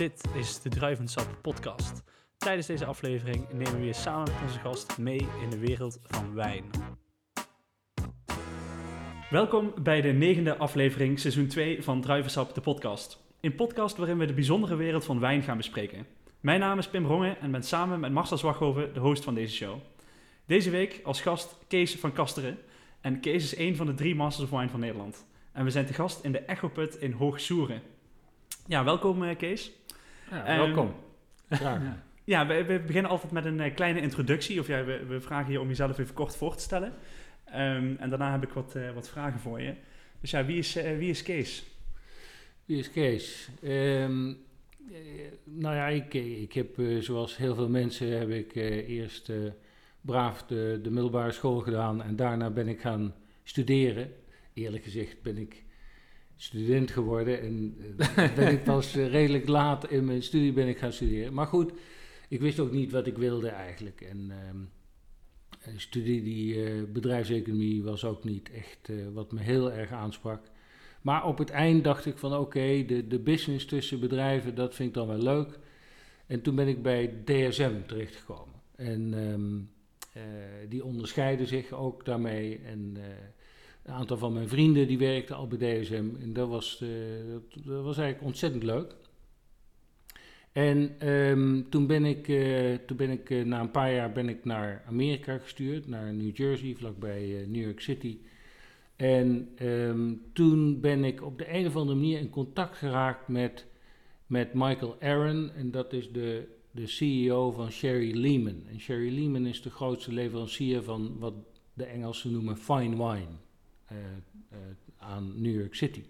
Dit is de Druivensap podcast. Tijdens deze aflevering nemen we je samen met onze gast mee in de wereld van wijn. Welkom bij de negende aflevering, seizoen 2 van Druivensap, de podcast. Een podcast waarin we de bijzondere wereld van wijn gaan bespreken. Mijn naam is Pim Rongen en ben samen met Marcel Zwaghoven de host van deze show. Deze week als gast Kees van Kasteren. En Kees is een van de drie Masters of Wine van Nederland. En we zijn te gast in de Echo Put in Hoog Soeren. Ja, welkom eh, Kees. Ja, Ehm, welkom. Graag. Ja, we, we beginnen altijd met een eh, kleine introductie. Of ja, we, we vragen je om jezelf even kort voor te stellen. Ehm, en daarna heb ik wat, eh, wat vragen voor je. Dus ja, wie is, eh, wie is Kees? Wie is Kees? Eh, nou ja, ik, ik heb zoals heel veel mensen heb ik eerst braaf de, de middelbare school gedaan en daarna ben ik gaan studeren. Eerlijk gezegd ben ik student geworden en eh, ben ik pas eh, redelijk laat in mijn studie ben ik gaan studeren. Maar goed, ik wist ook niet wat ik wilde eigenlijk. En ehm, een studie die eh, bedrijfseconomie was ook niet echt wat me heel erg aansprak. Maar op het eind dacht ik van oké, de, de business tussen bedrijven, dat vind ik dan wel leuk. En toen ben ik bij DSM terechtgekomen. En ehm, eh, die onderscheiden zich ook daarmee. En een aantal van mijn vrienden die werkten al bij DSM. En dat was, eh, dat, was eigenlijk ontzettend leuk. En ehm, toen ben ik, eh, toen ben ik eh, na een paar jaar ben ik naar Amerika gestuurd, naar New Jersey, vlakbij New York City. En ehm, toen ben ik op de een of andere manier in contact geraakt met, met Michael Aaron. En dat is de, de CEO van Sherry Lehman. En Sherry Lehman is de grootste leverancier van wat de Engelsen noemen fine wine aan New York City.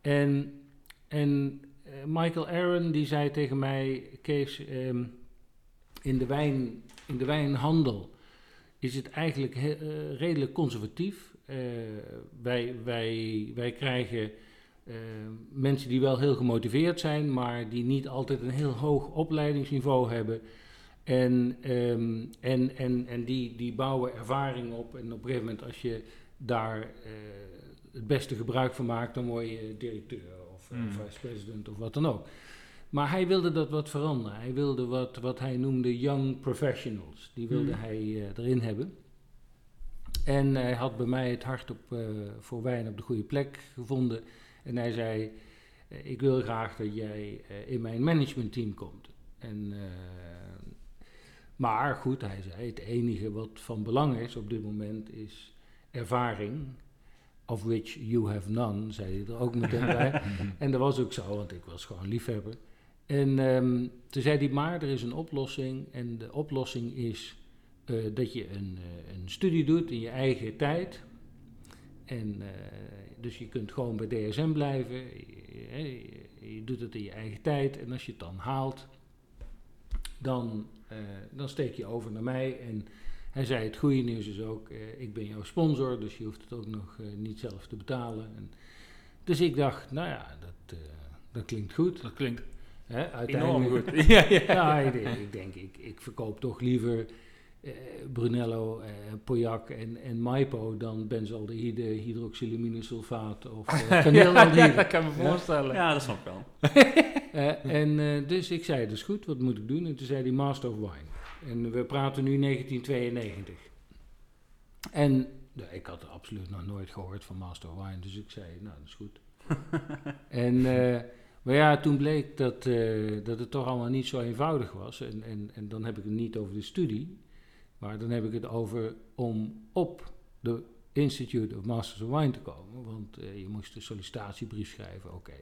En, en eh, Michael Aaron die zei tegen mij, Kees, ehm, in, de wijn, in de wijnhandel is het eigenlijk eh, redelijk conservatief. Eh, wij, wij, wij krijgen eh, mensen die wel heel gemotiveerd zijn, maar die niet altijd een heel hoog opleidingsniveau hebben. En, ehm, en, en, en die, die bouwen ervaring op. En op een gegeven moment, als je daar eh, het beste gebruik van maakt, dan word je directeur of eh, Mm. vice-president of wat dan ook. Maar hij wilde dat wat veranderen. Hij wilde wat, wat hij noemde young professionals. Die wilde Mm. hij eh, erin hebben. En hij had bij mij het hart op, eh, voor wijn op de goede plek gevonden. En hij zei, ik wil graag dat jij in mijn managementteam komt. En, maar goed, hij zei, het enige wat van belang is op dit moment is ervaring. Of which you have none, zei hij er ook meteen bij. En dat was ook zo, want ik was gewoon liefhebber. En ehm, toen zei hij, maar er is een oplossing. En de oplossing is eh, dat je een, eh, een studie doet in je eigen tijd. En eh, dus je kunt gewoon bij DSM blijven. Je, je- je doet het in je eigen tijd. En als je het dan haalt, dan, dan steek je over naar mij. En hij zei, het goede nieuws is ook, eh, ik ben jouw sponsor. Dus je hoeft het ook nog eh, niet zelf te betalen. En, dus ik dacht, nou ja, dat, eh, dat klinkt goed. Dat klinkt Hè, enorm uiteindelijk- goed. ja, ja. ja, ik denk, ik, denk ik, ik verkoop toch liever eh, Brunello, eh Pauillac en, en Maipo dan benzaldehyde, hydroxylaminesulfaat of eh, ja, kaneelaldehyde. dat kan ik me voorstellen. ja, dat snap ik wel. Eh, en eh, dus ik zei, dat is goed, wat moet ik doen? En toen zei hij Master of Wine. En we praten nu 1992. En ja, ik had absoluut nog nooit gehoord van Master of Wine, dus ik zei, nou, dat is goed. en, eh, maar ja, toen bleek dat, eh, dat het toch allemaal niet zo eenvoudig was. En, en, en dan heb ik het niet over de studie, maar dan heb ik het over om op de Institute of Masters of Wine te komen. Want eh, je moest een sollicitatiebrief schrijven, oké.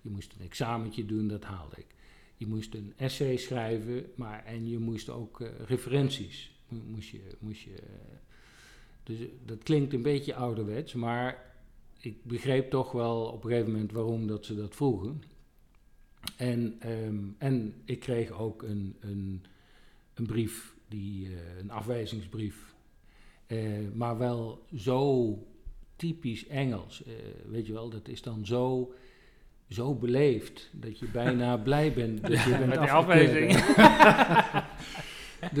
Je moest een examentje doen, dat haalde ik. Je moest een essay schrijven, maar en je moest ook eh, referenties. mo- Moest je, moest je, eh, dus eh, dat klinkt een beetje ouderwets, maar ik begreep toch wel op een gegeven moment waarom dat ze dat vroegen. En, ehm, en ik kreeg ook een, een, een brief, die, een afwijzingsbrief, maar wel zo typisch Engels. weet je wel, dat is dan zo, zo beleefd dat je bijna blij bent dat je bent met die afwijzing.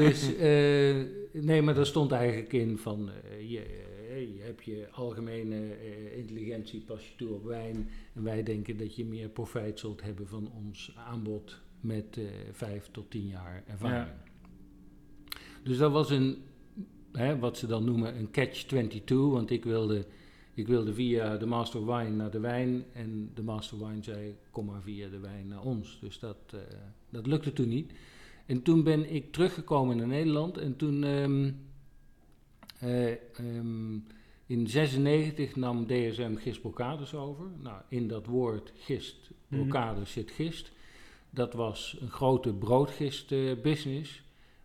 dus, eh, nee, maar daar stond eigenlijk in van, eh, je, je hebt je algemene eh, intelligentie pas je toe op wijn. En wij denken dat je meer profijt zult hebben van ons aanbod met eh, vijf tot tien jaar ervaring. Dus dat was een, hè, wat ze dan noemen een catch-22, want ik wilde, ik wilde via de Master Wine naar de wijn en de Master Wine zei kom maar via de wijn naar ons. Dus dat, eh, dat lukte toen niet. En toen ben ik teruggekomen naar Nederland en toen... ehm, eh, ehm, in 96 nam DSM gistbrocades over. Nou, in dat woord gist, brocade zit gist. Dat was een grote broodgist-business.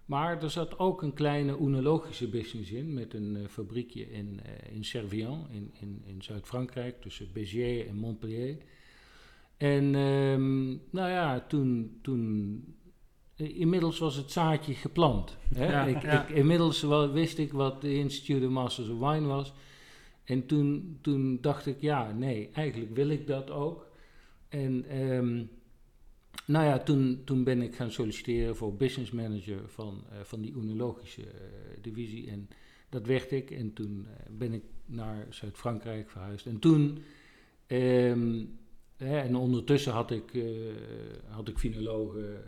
Maar er zat ook een kleine oenologische business in, met een eh, fabriekje in, eh, in Servian, in, in, in Zuid-Frankrijk, tussen Béziers en Montpellier. En ehm, nou ja, toen, toen eh, Inmiddels was het zaadje geplant. Hè? Ja, ik, ja. Ik, inmiddels wel, wist ik wat de Institute of Masters of Wine was. En toen, toen dacht ik, ja, nee, eigenlijk wil ik dat ook. En ehm, nou ja, toen, toen ben ik gaan solliciteren voor business manager van, eh, van die oenologische eh, divisie. En dat werd ik. En toen eh, ben ik naar Zuid-Frankrijk verhuisd. En toen... ehm, Hè, en ondertussen had ik, had ik finologen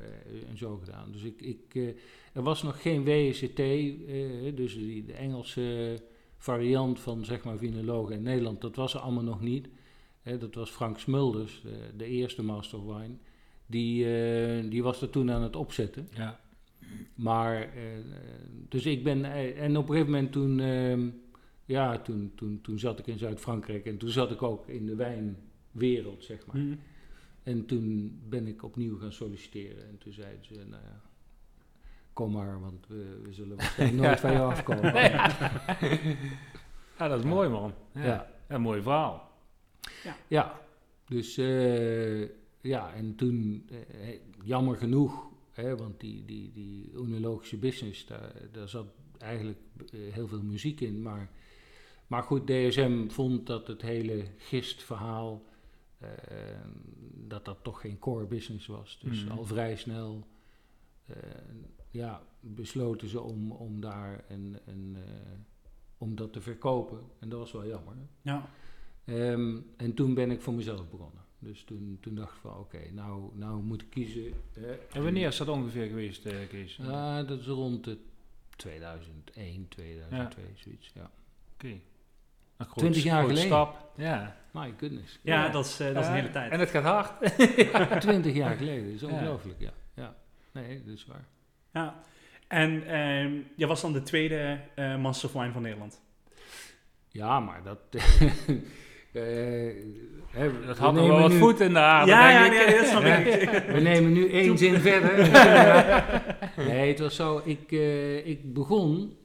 en zo gedaan. Dus ik, ik, er was nog geen WSCT, eh, dus die, de Engelse variant van zeg maar finologen in Nederland, dat was er allemaal nog niet. Dat was Frank Smulders, de, de eerste Master of Wine. Die, eh, die was er toen aan het opzetten. Ja. Maar, eh, dus ik ben, eh, en op een gegeven moment toen, ehm, ja, toen, toen, toen zat ik in Zuid-Frankrijk en toen zat ik ook in de wijnwereld, zeg maar. Mhm. En toen ben ik opnieuw gaan solliciteren en toen zeiden ze, nou ja, kom maar, want we, we zullen waarschijnlijk nooit van jou afkomen. ja, dat is mooi man. Ja. Ja. Ja, een mooi verhaal. Ja, dus eh, ja, en toen, eh, jammer genoeg, hè, want die, die, die oenologische business, daar, daar zat eigenlijk eh, heel veel muziek in. Maar, maar goed, DSM vond dat het hele gistverhaal, eh, dat dat toch geen core business was. Dus Mhm. al vrij snel eh, ja, besloten ze om, om daar een, een, eh, om dat te verkopen. En dat was wel jammer. Ja. Ehm, en toen ben ik voor mezelf begonnen. Dus toen, toen dacht ik van oké, nou, nou moet ik kiezen. hè. En wanneer is dat ongeveer geweest, eh, Kees? Oké. Ah, dat is rond de 2001, 2002, zoiets. Ja. Een groot- 20 jaar geleden. stap. Ja. My goodness. Ja, Ja. dat is, eh, dat is een hele tijd. En het gaat hard. 20 jaar geleden, dat is ongelooflijk, ja. ja. Nee, dat is waar. Ja. En ehm jij was dan de tweede eh Master of Wine van Nederland. Ja, maar dat... eh, hè, Dat we had nog nemen wel wat nu- voet in de aarde, ja, ja, denk ik. ja, dat snap ik. We nemen nu één zin verder. nee, het was zo. Ik, eh, ik begon.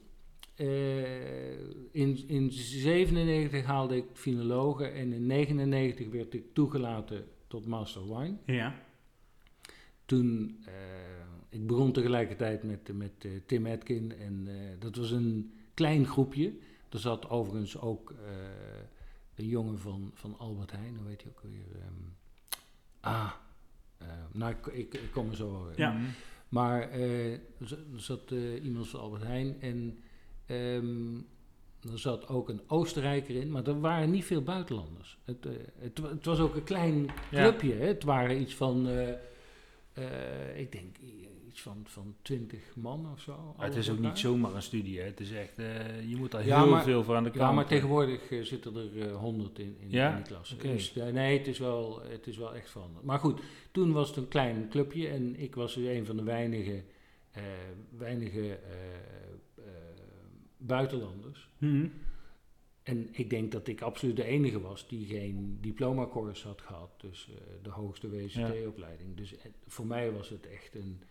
eh, in, in 97 haalde ik finologen en in 99 werd ik toegelaten tot Master of Wine. Ja. Toen, eh, ik begon tegelijkertijd met, met eh, Tim Atkin en eh, dat was een klein groepje. Er zat overigens ook een jongen van, van Albert Heijn, hoe heet hij ook weer? Ehm, ah, eh, nou ik, ik, ik kom er zo wel weer. Ja. Mhm. Maar eh, er zat eh, iemand van Albert Heijn en ehm, er zat ook een Oostenrijker in, maar er waren niet veel buitenlanders. Het, eh, het, wa- het was ook een klein Ja. clubje. Hè? Het waren iets van, eh, eh, ik denk iets van, van 20 man of zo. Het is ook niet zomaar een studie, hè. Het is echt, eh, je moet daar Ja, heel maar- veel voor aan de kant. Ja, maar tegenwoordig eh, zitten er eh, 100 in, in, Ja? in die klas. Dus eh, nee, het is, wel, het is wel echt veranderd. Maar goed, toen was het een klein clubje en ik was dus een van de weinige, eh, weinige eh, eh, buitenlanders. Mhm. En ik denk dat ik absoluut de enige was die geen diplomacourse had gehad. Dus eh, de hoogste WCT-opleiding. Dus eh, voor mij was het echt een...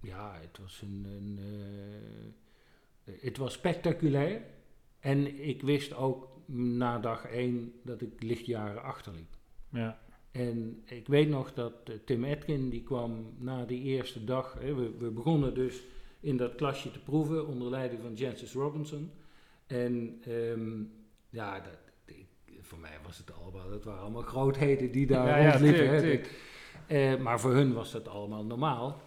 ja, het was een... een eh, het was spectaculair. En ik wist ook na dag één dat ik lichtjaren achterliep. Ja. En ik weet nog dat eh, Tim Atkin, die kwam na die eerste dag. Hè, we, we begonnen dus in dat klasje te proeven onder leiding van Jancis Robinson. En ehm, ja, dat, ik, voor mij was het allemaal, dat waren allemaal grootheden die daar Ja, rondliepen. Eh, maar voor hun was dat allemaal normaal.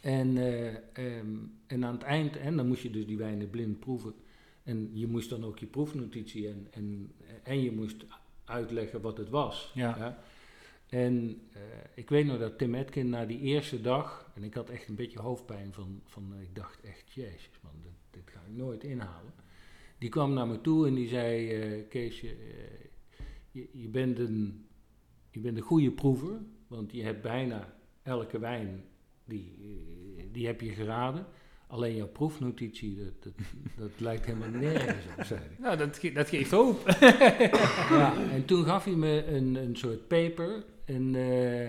En, eh, ehm, en aan het eind, en dan moest je dus die wijnen blind proeven. En je moest dan ook je proefnotitie en, en, en je moest uitleggen wat het was. Ja. En eh, ik weet nog dat Tim Atkin na die eerste dag, en ik had echt een beetje hoofdpijn van, van ik dacht echt, jezus man, dit, dit ga ik nooit inhalen. Die kwam naar me toe en die zei, Keesje, eh, je, je, bent een, je bent een goede proever, want je hebt bijna elke wijn, die, die heb je geraden. Alleen jouw proefnotitie, dat, dat, dat lijkt helemaal nergens op, zei. Nou, dat, ge- dat geeft hoop. Ja, en toen gaf hij me een, een soort paper. En, eh,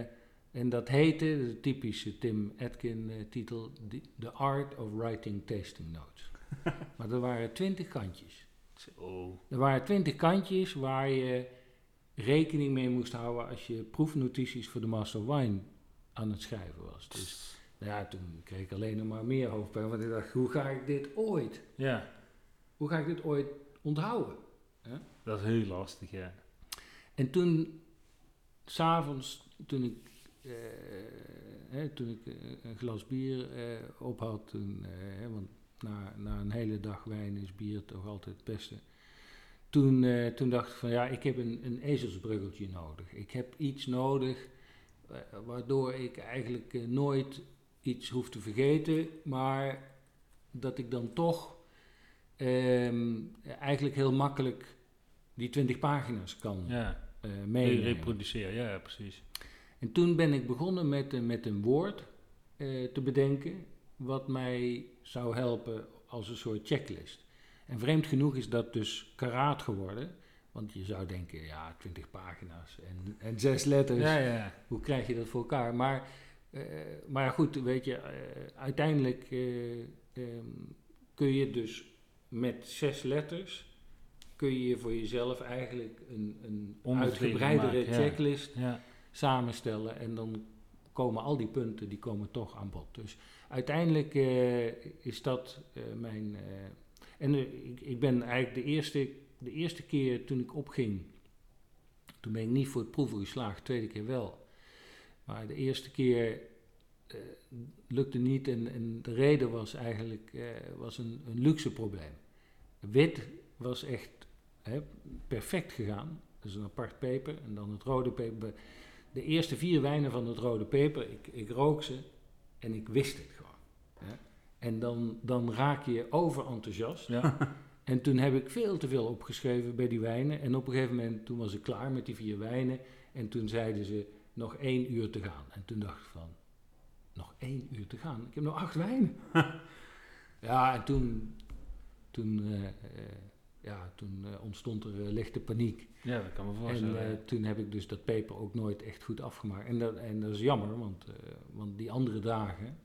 en dat heette, de typische Tim Atkin eh, titel, The- Art of Writing Tasting Notes. maar er waren twintig kantjes. Zo. Er waren twintig kantjes waar je rekening mee moest houden als je proefnotities voor de Master Wine aan het schrijven was. Dus nou ja, toen kreeg ik alleen nog maar meer hoofdpijn, want ik dacht, hoe ga ik dit ooit, Ja, hoe ga ik dit ooit onthouden? dat is heel lastig, ja. En toen, s'avonds, toen ik, eh, hè, toen ik eh, een glas bier eh, op had, toen, eh, hè, want na, na een hele dag wijn is bier toch altijd het beste. Toen, eh, toen dacht ik van ja, ik heb een, een ezelsbruggeltje nodig. Ik heb iets nodig eh, waardoor ik eigenlijk eh, nooit iets hoef te vergeten, maar dat ik dan toch ehm, eigenlijk heel makkelijk die 20 pagina's kan Ja, meenemen. reproduceren, ja, precies. En toen ben ik begonnen met, een- met een woord te bedenken wat mij zou helpen als een soort checklist. En vreemd genoeg is dat dus karaat geworden. Want je zou denken, ja, 20 pagina's en, en zes letters. Ja, ja. Hoe krijg je dat voor elkaar? Maar, eh, maar goed, weet je, eh, uiteindelijk eh, ehm, kun je dus met zes letters kun je voor jezelf eigenlijk een, een uitgebreidere maken, checklist ja. samenstellen en dan komen al die punten die komen toch aan bod. Dus uiteindelijk is dat mijn. En eh, ik, ben eigenlijk de eerste, de eerste keer toen ik opging, toen ben ik niet voor het proeven geslaagd, de tweede keer wel. Maar de eerste keer eh, lukte niet en, en de reden was eigenlijk eh, was een, een luxe probleem. Wit was echt hè, perfect gegaan. Dat is een apart peper. En dan het rode peper. De eerste vier wijnen van het rode peper, ik, ik rook ze en ik wist het. En dan, dan raak je overenthousiast. ja. En toen heb ik veel te veel opgeschreven bij die wijnen. En op een gegeven moment, toen was ik klaar met die vier wijnen. En toen zeiden ze, nog één uur te gaan. En toen dacht ik van, nog één uur te gaan? Ik heb nog acht wijnen. ja, en toen, toen, eh, eh, ja, toen eh, ontstond er lichte paniek. ja, dat kan me En voorstellen. ja. toen heb ik dus dat peper ook nooit echt goed afgemaakt. En dat, en dat is jammer, want, want die andere dagen,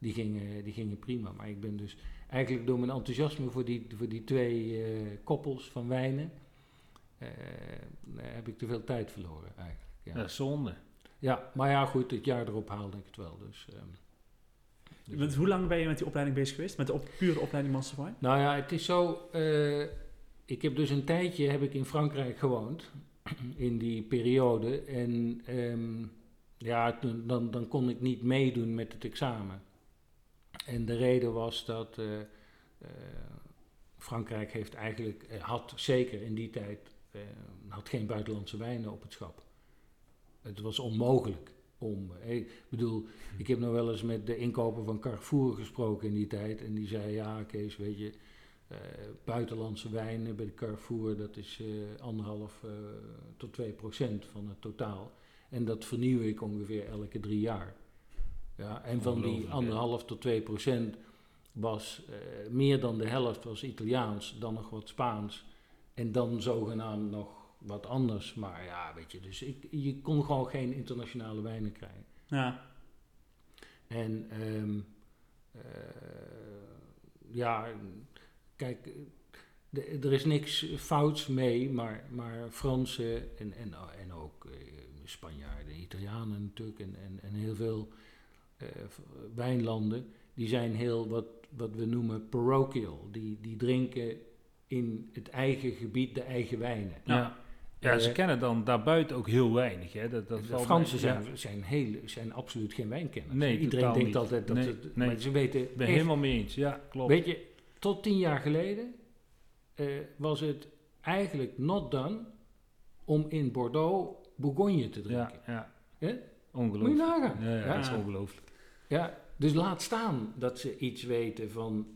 die gingen, die gingen prima. Maar ik ben dus eigenlijk door mijn enthousiasme voor die, voor die twee eh, koppels van wijnen, eh, heb ik te veel tijd verloren eigenlijk. Ja. Dat is zonde. ja, maar ja goed, het jaar erop haalde ik het wel. Dus, ehm, dus- Want hoe lang ben je met die opleiding bezig geweest? Met de op, pure opleiding Master of Wine? Nou ja, het is zo. eh, ik heb dus een tijdje heb ik in Frankrijk gewoond. In die periode. En ehm, ja, toen, dan, dan kon ik niet meedoen met het examen. En de reden was dat eh, eh, Frankrijk heeft eigenlijk, eh, had zeker in die tijd, had geen buitenlandse wijnen op het schap. Het was onmogelijk om. ik bedoel, ik heb nog wel eens met de inkoper van Carrefour gesproken in die tijd. En die zei: Ja, Kees, weet je, buitenlandse wijnen bij de Carrefour, dat is anderhalf tot 2 procent van het totaal. En dat vernieuw ik ongeveer elke drie jaar. Ja, en van die anderhalf tot 2 procent was eh, meer dan de helft was Italiaans, dan nog wat Spaans. En dan zogenaamd nog wat anders. Maar ja, weet je, dus ik, je kon gewoon geen internationale wijnen krijgen. Ja. En ehm, eh, ja, kijk, de- er is niks fouts mee, maar, maar Fransen en, en, en ook eh, Spanjaarden, Italianen natuurlijk en, en, en heel veel wijnlanden, die zijn heel wat, wat we noemen parochial. Die, die drinken in het eigen gebied de eigen wijnen. Ja. Ja, ze Eh, kennen dan daarbuiten ook heel weinig. Hè. Dat, dat de valt Fransen ja. zijn, zijn, heel, zijn absoluut geen wijnkenners. Nee, Iedereen totaal denkt niet. altijd dat Nee, het... nee. Maar ze weten Ik ben echt- helemaal mee eens. Ja, klopt. Weet je, tot tien jaar geleden eh, was het eigenlijk not done om in Bordeaux Bourgogne te drinken. Ja, ja. Hè? Moet je Ongelooflijk. nagaan. Ja, ja, Ja. dat is ongelooflijk. Ja, dus laat staan dat ze iets weten van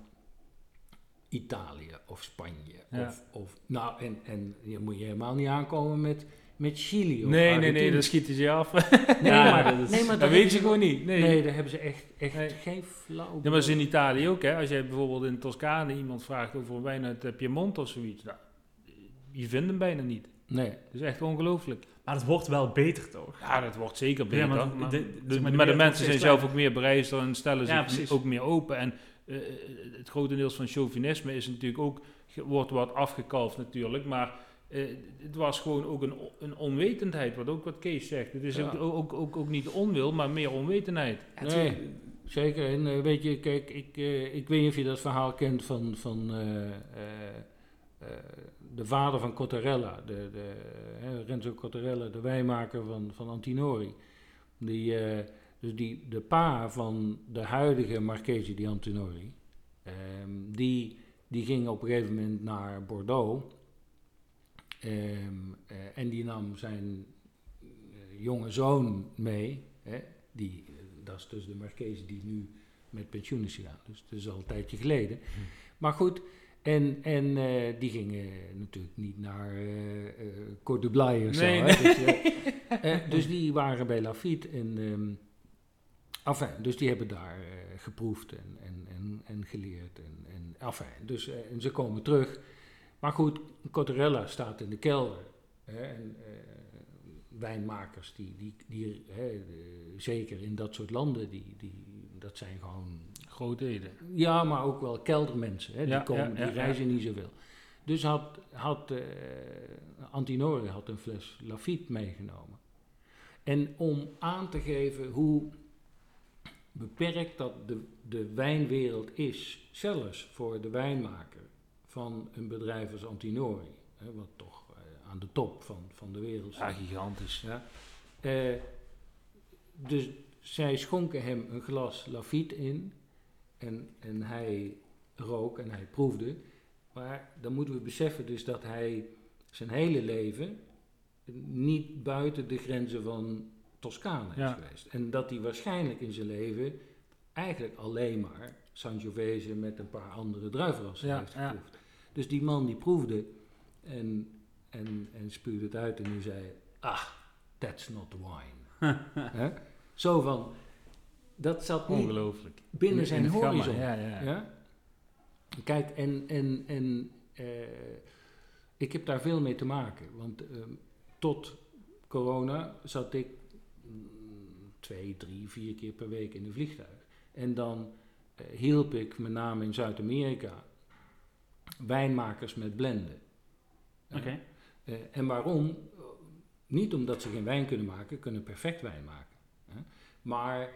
Italië of Spanje. Ja. Of, of, nou, en, en je moet je helemaal niet aankomen met, met Chili. Of Nee, nee, nee, Argentinië. dan schieten ze je af. Nee, Ja, maar, dat is- nee, maar dat daar weet je gewoon niet. Nee. Nee, daar hebben ze echt, echt Nee. geen flauw. Ja, maar is in Italië ook, hè. Als jij bijvoorbeeld in Toscane iemand vraagt over een wijn uit eh, Piemont of zoiets, nou, je vindt hem bijna niet. Nee. Dat is echt ongelooflijk. Maar het wordt wel beter, toch? Ja, dat wordt zeker Ja, beter. maar maar de- de, zeg maar, de maar de wereld mensen zijn zelf ook meer bereister en stellen Ja, zich precies. ook meer open. En eh, het grotendeels van chauvinisme is natuurlijk ook, wordt wat afgekalfd natuurlijk, maar eh, het was gewoon ook een, een onwetendheid, wat ook wat Kees zegt. Het is Ja. ook, ook, ook, ook niet onwil, maar meer onwetendheid. Nee, zeker. En weet je, kijk, ik, ik weet niet of je dat verhaal kent van, van eh, eh, eh, de vader van Cottarella, de, de, eh, Renzo Cottarella, de wijnmaker van, van Antinori. Die, eh, dus die, de pa van de huidige Marchese di Antinori, ehm, die, die ging op een gegeven moment naar Bordeaux. Ehm, eh, en die nam zijn eh, jonge zoon mee, hè, die, dat is dus de Marchese die nu met pensioen is gegaan. Dus dat is al een tijdje geleden. Maar goed, en, en eh, die gingen natuurlijk niet naar Côte de Blaye of zo. Nee, nee. Dus, dus die waren bij Lafitte en... ehm enfin, dus die hebben daar geproefd en, en, en, en geleerd. En, en, enfin, dus, en ze komen terug. Maar goed, Cottarella staat in de kelder. Hè, en, wijnmakers, die, die, die, hè, de- zeker in dat soort landen, die, die, dat zijn gewoon Grootheden. ja, maar ook wel keldermensen. Hè? Die, komen, die reizen niet zoveel. Dus had, had eh, Antinori had een fles Lafitte meegenomen. En om aan te geven hoe beperkt dat de, de wijnwereld is, zelfs voor de wijnmaker van een bedrijf als Antinori, hè, wat toch eh, aan de top van, van de wereld Ja, staat. gigantisch. Ja. Eh, dus zij schonken hem een glas Lafitte in en, en hij rook en hij proefde. Maar dan moeten we beseffen dus dat hij zijn hele leven niet buiten de grenzen van Toscane is Ja. geweest. En dat hij waarschijnlijk in zijn leven eigenlijk alleen maar Sangiovese met een paar andere druivenrassen Ja, heeft ja. geproefd. Dus die man die proefde en, en, en spuwde het uit en die zei, ah, that's not wine. Zo van, dat zat niet Ongelooflijk. binnen In- zijn in het gamma, horizon. Ja, ja. Ja? Kijk, en, en, en eh, ik heb daar veel mee te maken. Want ehm, tot corona zat ik mm, twee, drie, vier keer per week in een vliegtuig. En dan eh, hielp ik met name in Zuid-Amerika wijnmakers met blenden. Oké. Eh, en waarom? Eh, Niet omdat ze geen wijn kunnen maken, kunnen perfect wijn maken. Maar,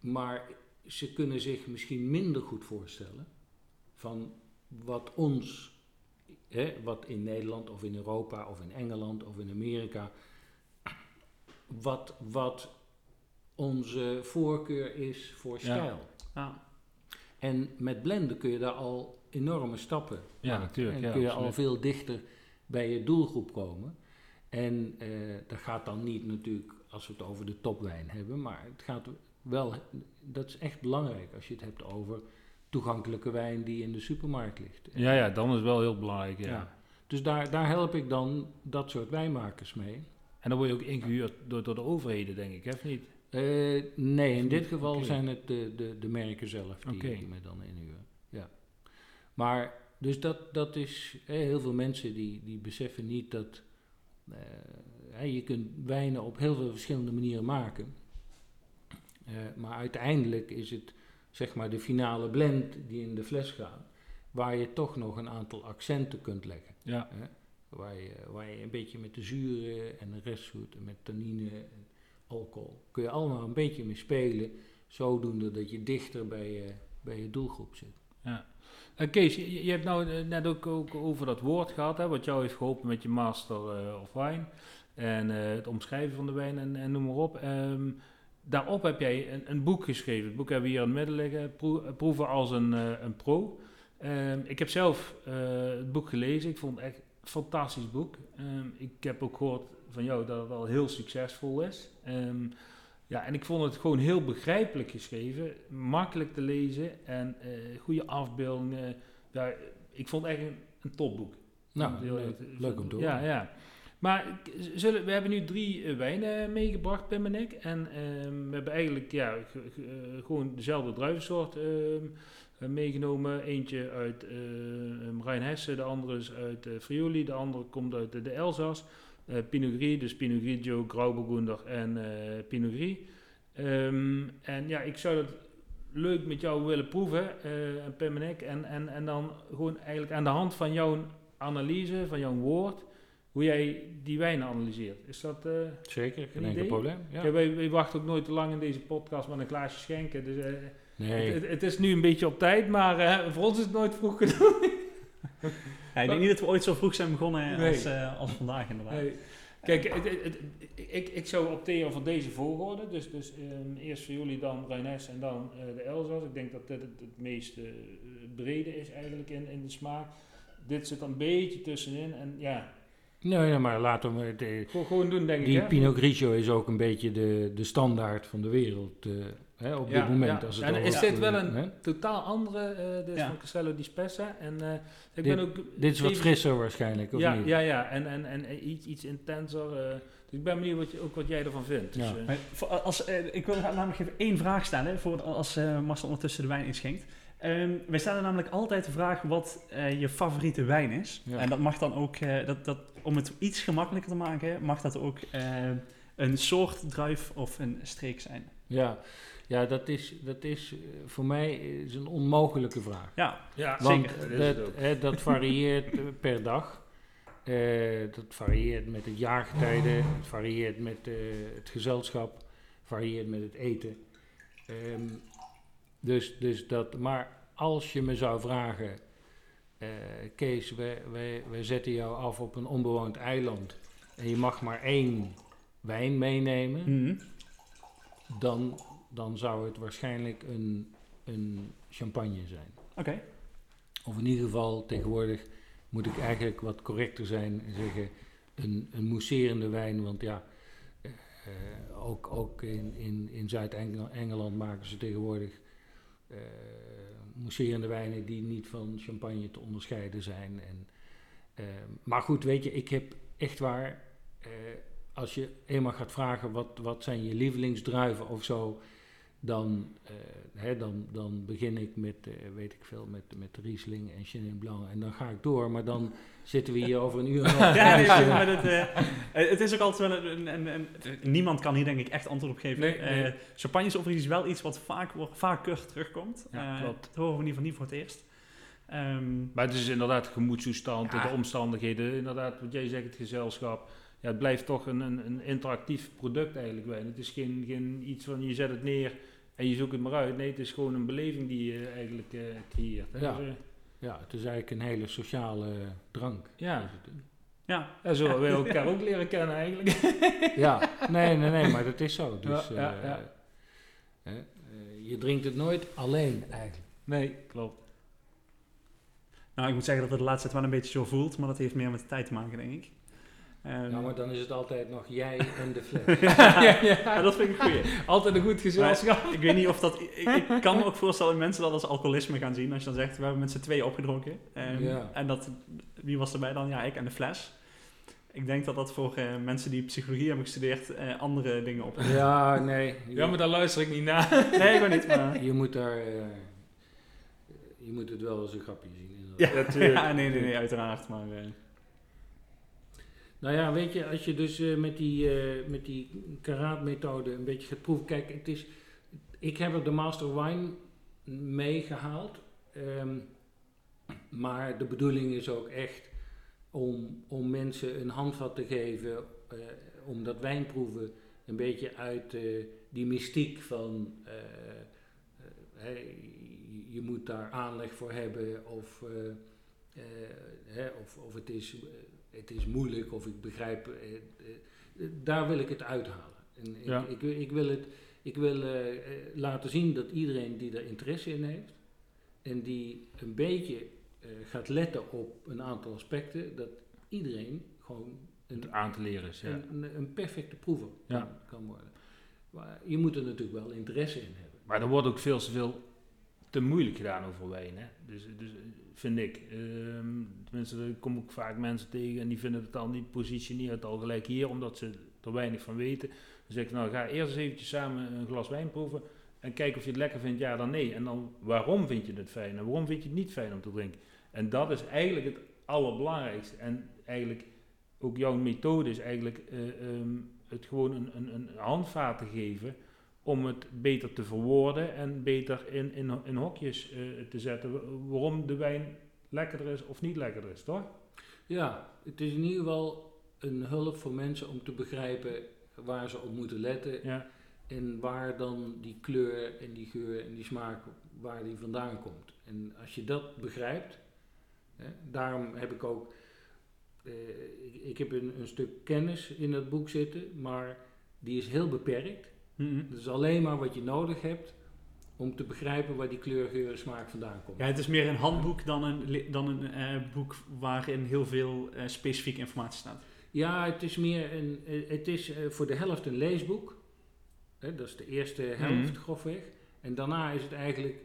maar ze kunnen zich misschien minder goed voorstellen van wat ons, hè, wat in Nederland of in Europa of in Engeland of in Amerika, wat, wat onze voorkeur is voor stijl. Ja. En met blenden kun je daar al enorme stappen Ja, maken. natuurlijk, En ja, kun je absoluut. al veel dichter bij je doelgroep komen. En eh, dat gaat dan niet natuurlijk als we het over de topwijn hebben, maar het gaat wel, dat is echt belangrijk als je het hebt over toegankelijke wijn die in de supermarkt ligt. Ja, ja, dan is het wel heel belangrijk. Ja. Ja. Dus daar, daar help ik dan dat soort wijnmakers mee. En dan word je ook ingehuurd door, door de overheden, denk ik, hè, of niet? Eh, nee, in dit geval zijn het de, de, de merken zelf die, me dan inhuren. Ja. Maar, dus dat, dat is, heel veel mensen die, die beseffen niet dat eh, je kunt wijnen op heel veel verschillende manieren maken. Eh, maar uiteindelijk is het zeg maar de finale blend die in de fles gaat, waar je toch nog een aantal accenten kunt leggen. Ja. Hè? Waar, je, waar je een beetje met de zuren en de restzoet en met tannine en alcohol kun je allemaal een beetje mee spelen, zodoende dat je dichter bij je, bij je doelgroep zit. Eh, Kees, je, je hebt nou eh, net ook, ook over dat woord gehad, hè, wat jou heeft geholpen met je Master of Wine. En het omschrijven van de wijn en, en noem maar op. Ehm, daarop heb jij een, een boek geschreven. Het boek hebben we hier in het midden liggen, Proe- Proeven als een, eh, een pro. Ehm, ik heb zelf eh, het boek gelezen. Ik vond het echt een fantastisch boek. Ehm, ik heb ook gehoord van jou dat het al heel succesvol is. Ehm, ja, en ik vond het gewoon heel begrijpelijk geschreven, makkelijk te lezen en eh, goede afbeeldingen. Ja, ik vond het echt een, een topboek. Nou, leuk, leuk om te Ja, horen. ja. Maar zullen, we hebben nu drie eh, wijnen meegebracht, Pim en ik. En ehm, we hebben eigenlijk ja, eh, gewoon dezelfde druivensoort ehm, eh, meegenomen. Eentje uit eh Rijn Hesse, de andere is uit eh, Friuli, de andere komt uit de, de Elzas. Eh Pinot Gris, dus Pinot Grigio, Grauburgunder en eh Pinot Gris. Ehm, en ja, ik zou dat leuk met jou willen proeven, eh en Pim en ik. En, en, en dan gewoon eigenlijk aan de hand van jouw analyse, van jouw woord, hoe jij die wijnen analyseert. Is dat... eh, Zeker, geen Een enkel probleem. Ja. ja, wij, wij wachten ook nooit te lang in deze podcast met een glaasje schenken. Dus eh, Nee, het, het is nu een beetje op tijd, maar eh, voor ons is het nooit vroeg genoeg. Ja, ik denk niet dat we ooit zo vroeg zijn begonnen Nee. als, eh, als vandaag inderdaad. Nee. Kijk, het- het- het- ik, ik zou opteren voor deze volgorde. Dus, dus ehm, eerst voor jullie, dan Rhijnes en dan eh, de Elzas. Ik denk dat dit het, het meest brede is eigenlijk in, in de smaak. Dit zit een beetje tussenin. En ja, nee, maar laten we... De, gewoon, gewoon doen denk ik. die hè? Pinot Grigio is ook een beetje de, de standaard van de wereld eh, hè, op Ja, dit moment. ja. Als het En is dit wel een- hè? Totaal andere, eh dit is Ja. van Castello di Spessa. En eh, ik Dit- ben ook... Dit is wat frisser waarschijnlijk, of ja, niet? Ja, ja, en, en, en iets, iets intenser. eh, dus ik ben benieuwd wat je, ook wat jij ervan vindt. Dus, Ja. Maar voor- als, ik wil namelijk even één vraag stellen, voor als eh Marcel ondertussen de wijn inschenkt. Ehm wij stellen namelijk altijd de vraag wat eh, je favoriete wijn is. Ja. En dat mag dan ook, eh, dat, dat, om het iets gemakkelijker te maken, mag dat ook eh, een soort druif of een streek zijn. Ja, ja dat, is, dat is eh, voor mij is een onmogelijke vraag. Ja, ja, Want zeker. Dat is het dat, ook. hè, dat varieert eh, per dag. Eh, dat varieert met het jaargetijde, het varieert met eh, het gezelschap, varieert met het eten. Ehm, dus, dus dat, maar als je me zou vragen, eh, Kees, wij, wij, wij zetten jou af op een onbewoond eiland en je mag maar één wijn meenemen, Mhm. dan, dan zou het waarschijnlijk een, een champagne zijn. oké. Of in ieder geval, tegenwoordig moet ik eigenlijk wat correcter zijn en zeggen een, een mousserende wijn. Want ja, eh, ook, ook in, in, in Zuid-Engeland maken ze tegenwoordig eh mousserende wijnen die niet van champagne te onderscheiden zijn. En, eh, maar goed, weet je, ik heb echt waar, eh, als je eenmaal gaat vragen wat, wat zijn je lievelingsdruiven of zo, dan, eh, hè, dan, dan begin ik met, eh, weet ik veel, met, met Riesling en Chenin Blanc en dan ga ik door. Maar dan zitten we hier over een uur nog. Ja, nee, Dus, maar dat, eh, eh, het is ook altijd wel een, een, een- een- Niemand kan hier denk ik echt antwoord op geven. Nee, nee. Eh, champagne is overigens wel iets wat vaak, wordt- vaker terugkomt. Ja, Eh, klopt. Dat horen we in ieder geval niet voor het eerst. Ehm, Maar het is inderdaad gemoedstoestand, Ja. de omstandigheden, inderdaad, wat jij zegt, het gezelschap. Ja, het blijft toch een, een, een interactief product eigenlijk. Het is geen, geen iets van je zet het neer en je zoekt het maar uit. Nee, het is gewoon een beleving die je eigenlijk eh, creëert. hè. Ja. Dus, eh, ja, het is eigenlijk een hele sociale drank. ja. ja, ja, zo hebben we elkaar ook leren kennen eigenlijk. Ja, nee, nee, nee, maar dat is zo. Dus, Ja, ja, eh, ja. hè, eh, je drinkt het nooit alleen eigenlijk. Nee, klopt. nou ik moet zeggen dat het de laatste tijd wel een beetje zo voelt, maar dat heeft meer met de tijd te maken denk ik. Ja, maar dan is het altijd nog jij en de fles. ja, ja. ja, dat vind ik goeie. Altijd een goed gezelschap. Ik weet niet of dat... Ik, ik kan me ook voorstellen dat mensen dat als alcoholisme gaan zien. Als je dan zegt, we hebben met z'n tweeën opgedronken. Ehm, Ja. En dat... Wie was erbij dan? Ja, ik en de fles. Ik denk dat dat voor eh, mensen die psychologie hebben gestudeerd eh, andere dingen op. Ja, nee. Ja, maar daar luister ik niet naar. Nee, ik niet, maar... je moet daar... eh, je moet het wel als een grapje zien. Ja, ja, nee, nee, nee, uiteraard. Maar eh, Nou ja, weet je, als je dus eh, met die, eh, met die karaatmethode een beetje gaat proeven. Kijk, het is, ik heb er de Master Wine meegehaald. ehm, maar de bedoeling is ook echt om, om mensen een handvat te geven. eh, om dat wijnproeven een beetje uit die mystiek van... je- moet daar aanleg voor hebben of... of, of het is het is moeilijk of ik begrijp, eh, eh, daar wil ik het uithalen. En ik- Ja. ik, wil- ik wil, het, ik wil eh, eh, laten zien dat iedereen die er interesse in heeft, en die een beetje eh, gaat letten op een aantal aspecten, dat iedereen gewoon een, aan te leren is, ja. een, een, perfecte proever Ja. kan, kan worden. Maar je moet er natuurlijk wel interesse in hebben. Maar er wordt ook veel te veel te moeilijk gedaan over wijn. Hè? Dus, dus vind ik. Ehm tenminste, er kom ik vaak mensen tegen en die vinden het al niet, positioneren het al gelijk hier, omdat ze er weinig van weten. Dan zeg ik, nou ga eerst eens eventjes samen een glas wijn proeven en kijk of je het lekker vindt, ja dan nee. En dan waarom vind je het fijn en waarom vind je het niet fijn om te drinken. En dat is eigenlijk het allerbelangrijkste. En eigenlijk ook jouw methode is eigenlijk eh, ehm, het gewoon een, een, een te geven om het beter te verwoorden en beter in, in, in hokjes eh, te zetten. wa- Waarom de wijn lekkerder is of niet lekkerder is, toch? Ja, het is in ieder geval een hulp voor mensen om te begrijpen waar ze op moeten letten Ja, en waar dan die kleur en die geur en die smaak, waar die vandaan komt. En als je dat begrijpt, hè, daarom heb ik ook, eh, ik, ik heb een, een stuk kennis in dat boek zitten, maar die is heel beperkt. Mhm. Dat is alleen maar wat je nodig hebt om te begrijpen waar die kleur, geur en smaak vandaan komt. Ja, het is meer een handboek dan een, dan een eh, boek waarin heel veel eh, specifieke informatie staat. Ja, het is meer een, eh, het is voor de helft een leesboek. Hè, dat is de eerste helft Mhm. grofweg. En daarna is het eigenlijk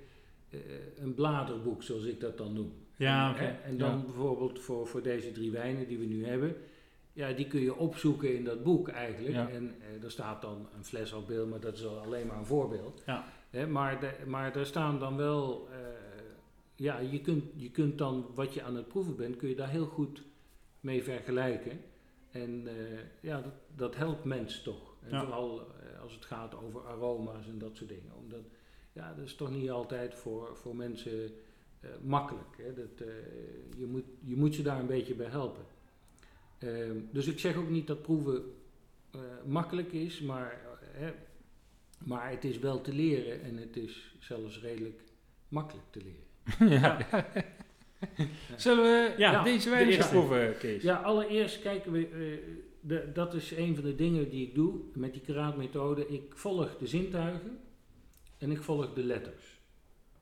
een bladerboek, zoals ik dat dan noem. Ja, En, En dan Ja. bijvoorbeeld voor, voor deze drie wijnen die we nu hebben. Ja, die kun je opzoeken in dat boek eigenlijk. Ja. En eh, er staat dan een fles op beeld, maar dat is al alleen maar een voorbeeld. Ja. Hè, maar, de, maar daar staan dan wel... eh, ja, je kunt, je kunt dan wat je aan het proeven bent, kun je daar heel goed mee vergelijken. En eh, ja, dat, dat helpt mensen toch. En Ja. vooral eh, als het gaat over aroma's en dat soort dingen. Omdat, ja, dat is toch niet altijd voor, voor mensen eh, makkelijk. Hè? Dat, eh, je, moet, je moet ze daar een beetje bij helpen. Ehm, dus ik zeg ook niet dat proeven eh, makkelijk is, maar, eh, hè, maar het is wel te leren en het is zelfs redelijk makkelijk te leren. ja. Zullen we Ja, deze de eerste. proeven, Kees? Ja, allereerst kijken we, eh, de, dat is een van de dingen die ik doe met die karaatmethode. Ik volg de zintuigen en ik volg de letters.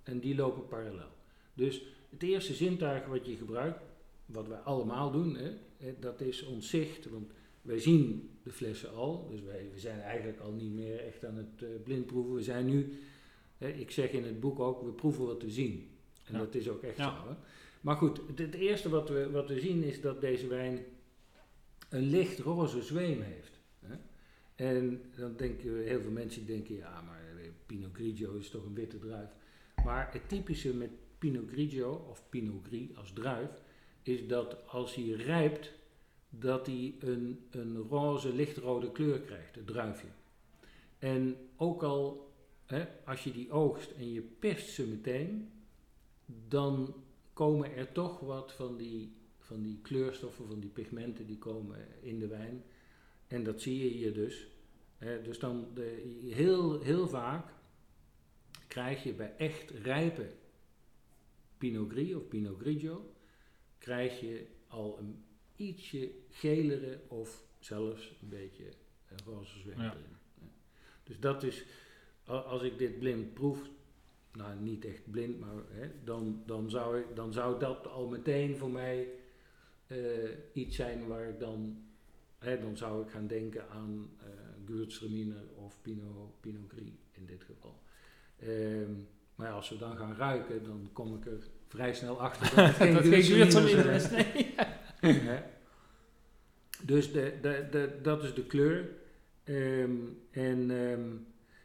En die lopen parallel. Dus het eerste zintuig wat je gebruikt, wat wij allemaal doen, hè, dat is ons zicht. Want wij zien de flessen al, dus wij, we zijn eigenlijk al niet meer echt aan het eh, blindproeven. We zijn nu, ik zeg in het boek ook, we proeven wat we zien. En Ja. dat is ook echt Ja. zo. Hè. Maar goed, het, het eerste wat we, wat we zien is dat deze wijn een licht roze zweem heeft. Hè? En dan denken heel veel mensen denken, ja, maar eh, Pinot Grigio is toch een witte druif. Maar het typische met Pinot Grigio, of Pinot Gris als druif, is dat als hij rijpt, dat hij een, een roze, lichtrode kleur krijgt, het druifje. En ook al, hè, als je die oogst en je perst ze meteen, dan komen er toch wat van die, van die kleurstoffen, van die pigmenten, die komen in de wijn. En dat zie je hier dus. Hè, dus dan de, heel, heel vaak krijg je bij echt rijpe Pinot Gris of Pinot Grigio, krijg je al een ietsje gelere of zelfs een beetje een roze zweem Ja. erin. Dus dat is, als ik dit blind proef, nou niet echt blind, maar hè, dan, dan, zou ik, dan zou dat al meteen voor mij eh, iets zijn waar ik dan, hè, dan zou ik gaan denken aan eh Gewürztraminer of Pinot, Pinot Gris in dit geval. Ehm, maar ja, als we dan gaan ruiken, dan kom ik er vrij snel achter dat het geen is. is, nee. Dus de, de, de, dat is de kleur. Ehm, en ehm,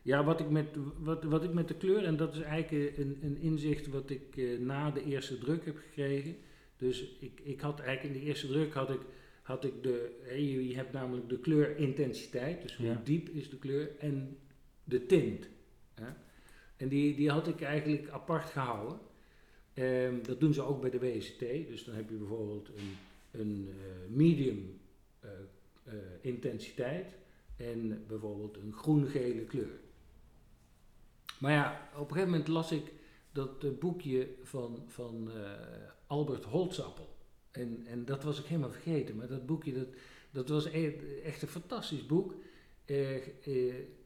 ja, wat ik, met, wat, wat ik met de kleur, en dat is eigenlijk een, een inzicht wat ik eh, na de eerste druk heb gekregen. Dus ik, ik had eigenlijk in de eerste druk had ik, had ik de, hè, je, je hebt namelijk de kleurintensiteit, dus hoe Ja. diep is de kleur, en de tint. Hè? En die, die had ik eigenlijk apart gehouden. Ehm, dat doen ze ook bij de WST. Dus dan heb je bijvoorbeeld een, een eh, medium eh, eh, intensiteit en bijvoorbeeld een groen-gele kleur. Maar ja, op een gegeven moment las ik dat boekje van, van Albert Holzappel. En, en dat was ik helemaal vergeten. Maar dat boekje, dat, dat was e- echt een fantastisch boek.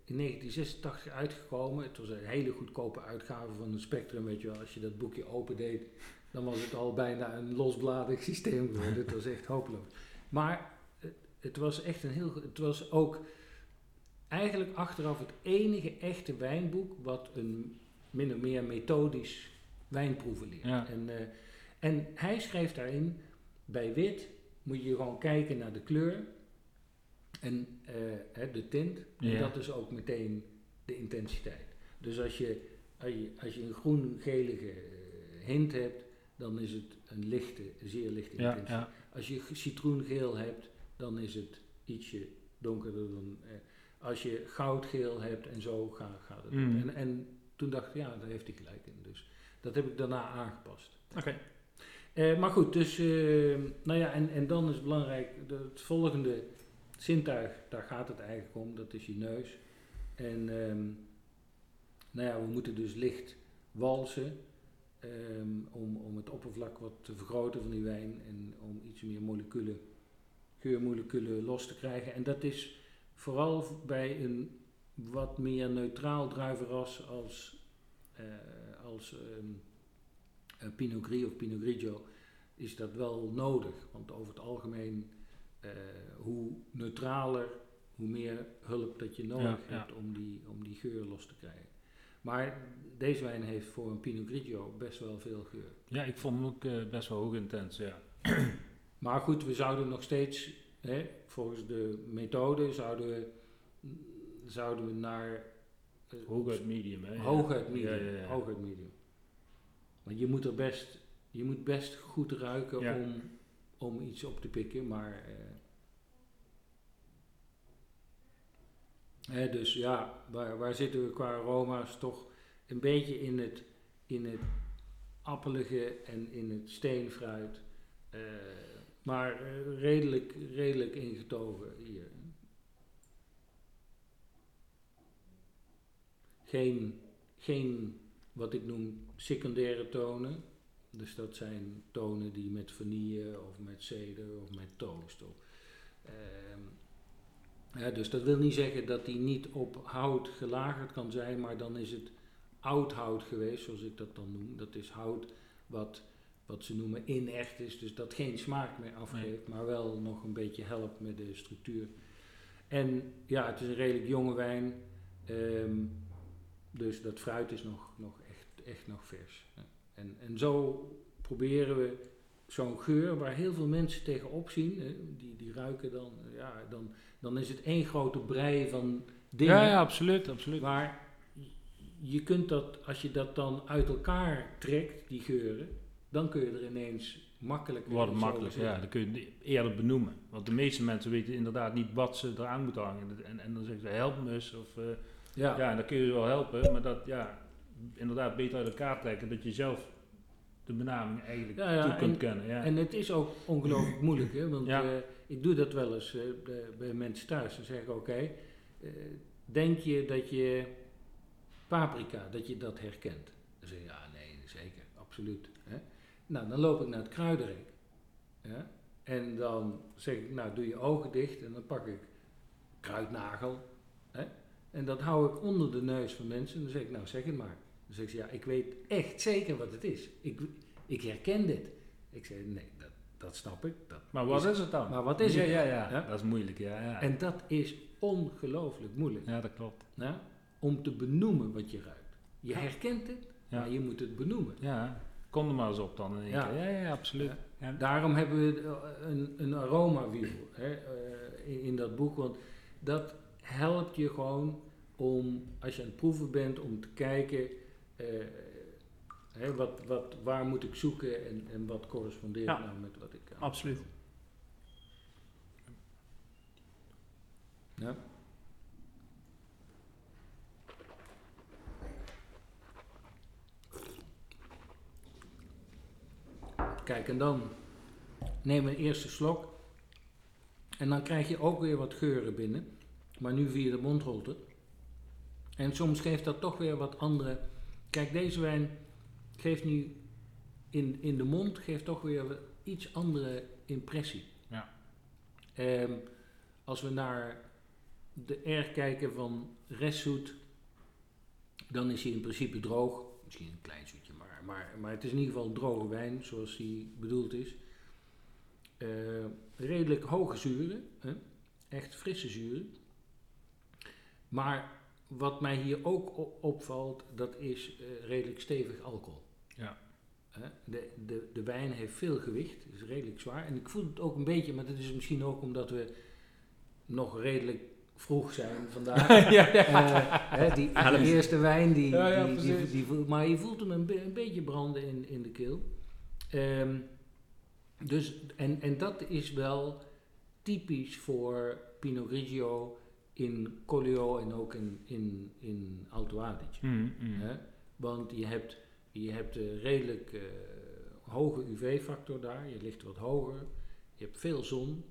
In 1986 uitgekomen. Het was een hele goedkope uitgave van een Spectrum, weet je wel. Als je dat boekje opendeed, dan was het al bijna een losbladig systeem geworden. het was echt hopeloos. Maar het, het was echt een heel... Het was ook eigenlijk achteraf het enige echte wijnboek wat een min of meer methodisch wijnproeven leert. Ja. En, eh, en hij schreef daarin, bij wit moet je gewoon kijken naar de kleur en eh, de tint. En dat is ook meteen de intensiteit. Dus als je, als je, als je een groen-gelige eh, hint hebt, dan is het een lichte, zeer lichte ja. Als je citroengeel hebt, dan is het ietsje donkerder dan. Eh, als je goudgeel hebt en zo gaat, gaat het. Mm. En, en toen dacht ik, ja, daar heeft hij gelijk in. Dus dat heb ik daarna aangepast. Oké. Eh, maar goed, dus, eh, nou ja, en, en dan is het belangrijk, het volgende zintuig, daar gaat het eigenlijk om, dat is je neus. En ehm, nou ja, we moeten dus licht walsen ehm, om, om het oppervlak wat te vergroten van die wijn en om iets meer moleculen, geurmoleculen los te krijgen. En dat is vooral bij een wat meer neutraal druivenras als, eh, als ehm, eh, Pinot Gris of Pinot Grigio is dat wel nodig. Want over het algemeen, eh, hoe neutraler, hoe meer hulp dat je nodig Ja, ja. hebt om die, om die geur los te krijgen. Maar deze wijn heeft voor een Pinot Grigio best wel veel geur. ja, ik vond hem ook eh, best wel hoog intens, ja. Maar goed, we zouden nog steeds, hè, volgens de methode, zouden we, zouden we naar eh, Hooguit medium, hè. hooguit medium. Ja, ja, ja. Hooguit medium. Want je moet er best, je moet best goed ruiken om, om iets op te pikken, maar. eh, hè, dus ja, waar, waar zitten we qua aroma's? Toch een beetje in het, in het appelige en in het steenfruit. eh, maar eh, redelijk, redelijk ingetogen hier. Geen, geen wat ik noem secundaire tonen. Dus dat zijn tonen die met vanille of met ceder of met toast. Of, ehm, ja, dus dat wil niet zeggen dat die niet op hout gelagerd kan zijn, maar dan is het oud hout geweest, zoals ik dat dan noem. Dat is hout wat, wat ze noemen inert is, dus dat geen smaak meer afgeeft, maar wel nog een beetje helpt met de structuur. En ja, het is een redelijk jonge wijn, ehm, dus dat fruit is nog, nog echt, echt nog vers. Ja. En, en zo proberen we zo'n geur waar heel veel mensen tegenop zien, hè, die, die ruiken dan, ja, dan, dan is het één grote brei van dingen. Ja, ja, absoluut, absoluut. Maar je kunt dat, als je dat dan uit elkaar trekt, die geuren, dan kun je er ineens makkelijk Wordt makkelijk, ja. Dan kun je het eerder benoemen. Want de meeste mensen weten inderdaad niet wat ze eraan moeten hangen. En, en dan zeggen ze, help me eens. Of, eh, Ja. ja, dan kun je ze wel helpen. Maar dat, ja, inderdaad beter uit elkaar trekken. Dat je zelf de benaming eigenlijk Ja, ja, toe kunt en- kennen. Ja. En het is ook ongelooflijk moeilijk, hè? want Ja. eh, ik doe dat wel eens eh, bij, bij mensen thuis. Dan zeg ik, oké, eh, denk je dat je paprika, dat je dat herkent? Dan zeg je, ja, nee, zeker, absoluut. Hè? Nou, dan loop ik naar het kruidenrek. Ja? En dan zeg ik, nou, doe je ogen dicht en dan pak ik kruidnagel. Hè? En dat hou ik onder de neus van mensen en dan zeg ik, nou, zeg het maar. Dan zeg ze, ja, ik weet echt zeker wat het is. Ik, ik herken dit. Ik zei, nee, dat, dat snap ik. Dat maar wat is het dan? Maar wat is ja, het Ja, ja, Ja? dat is moeilijk. Ja, ja. En dat is ongelooflijk moeilijk. ja dat klopt. hè, Om te benoemen wat je ruikt. Je Ja. herkent het, Ja. maar je moet het benoemen. Ja, kom er maar eens op dan in één Ja. keer. Ja, ja, absoluut. Ja. Ja. Daarom hebben we eh, een, een aromawiel hè, eh, in, in dat boek. Want dat helpt je gewoon om, als je aan het proeven bent, om te kijken... eh, hè, wat, wat, waar moet ik zoeken en, en wat correspondeert Ja. nou met wat ik... aan- Absoluut. Ja. Kijk, en dan neem een eerste slok. En dan krijg je ook weer wat geuren binnen. Maar nu via de mondholte. En soms geeft dat toch weer wat andere. Kijk, deze wijn geeft nu in, in de mond geeft toch weer wat iets andere impressie. Ja. Ehm, als we naar de R kijken van restzoet, dan is hij in principe droog. Misschien een klein zoetje, maar, maar, maar het is in ieder geval een droge wijn zoals die bedoeld is. Eh, redelijk hoge zuren, hè? echt frisse zuren. Maar wat mij hier ook opvalt, dat is eh, redelijk stevig alcohol. Ja. Hè, De, de, de wijn heeft veel gewicht, is redelijk zwaar. En ik voel het ook een beetje, maar dat is misschien ook omdat we nog redelijk vroeg zijn vandaag. ja, ja. Eh, hè, die, Ja, die eerste wijn, die, Ja, ja, die, die, precies. die voelt- maar je voelt hem een, be- een beetje branden in, in de keel. Ehm, dus, en, en dat is wel typisch voor Pinot Grigio in Collio en ook in, in, in Alto Adige. Mm, mm. Hè? Want je hebt, je hebt een redelijk eh, hoge UV-factor daar, je ligt wat hoger, je hebt veel zon.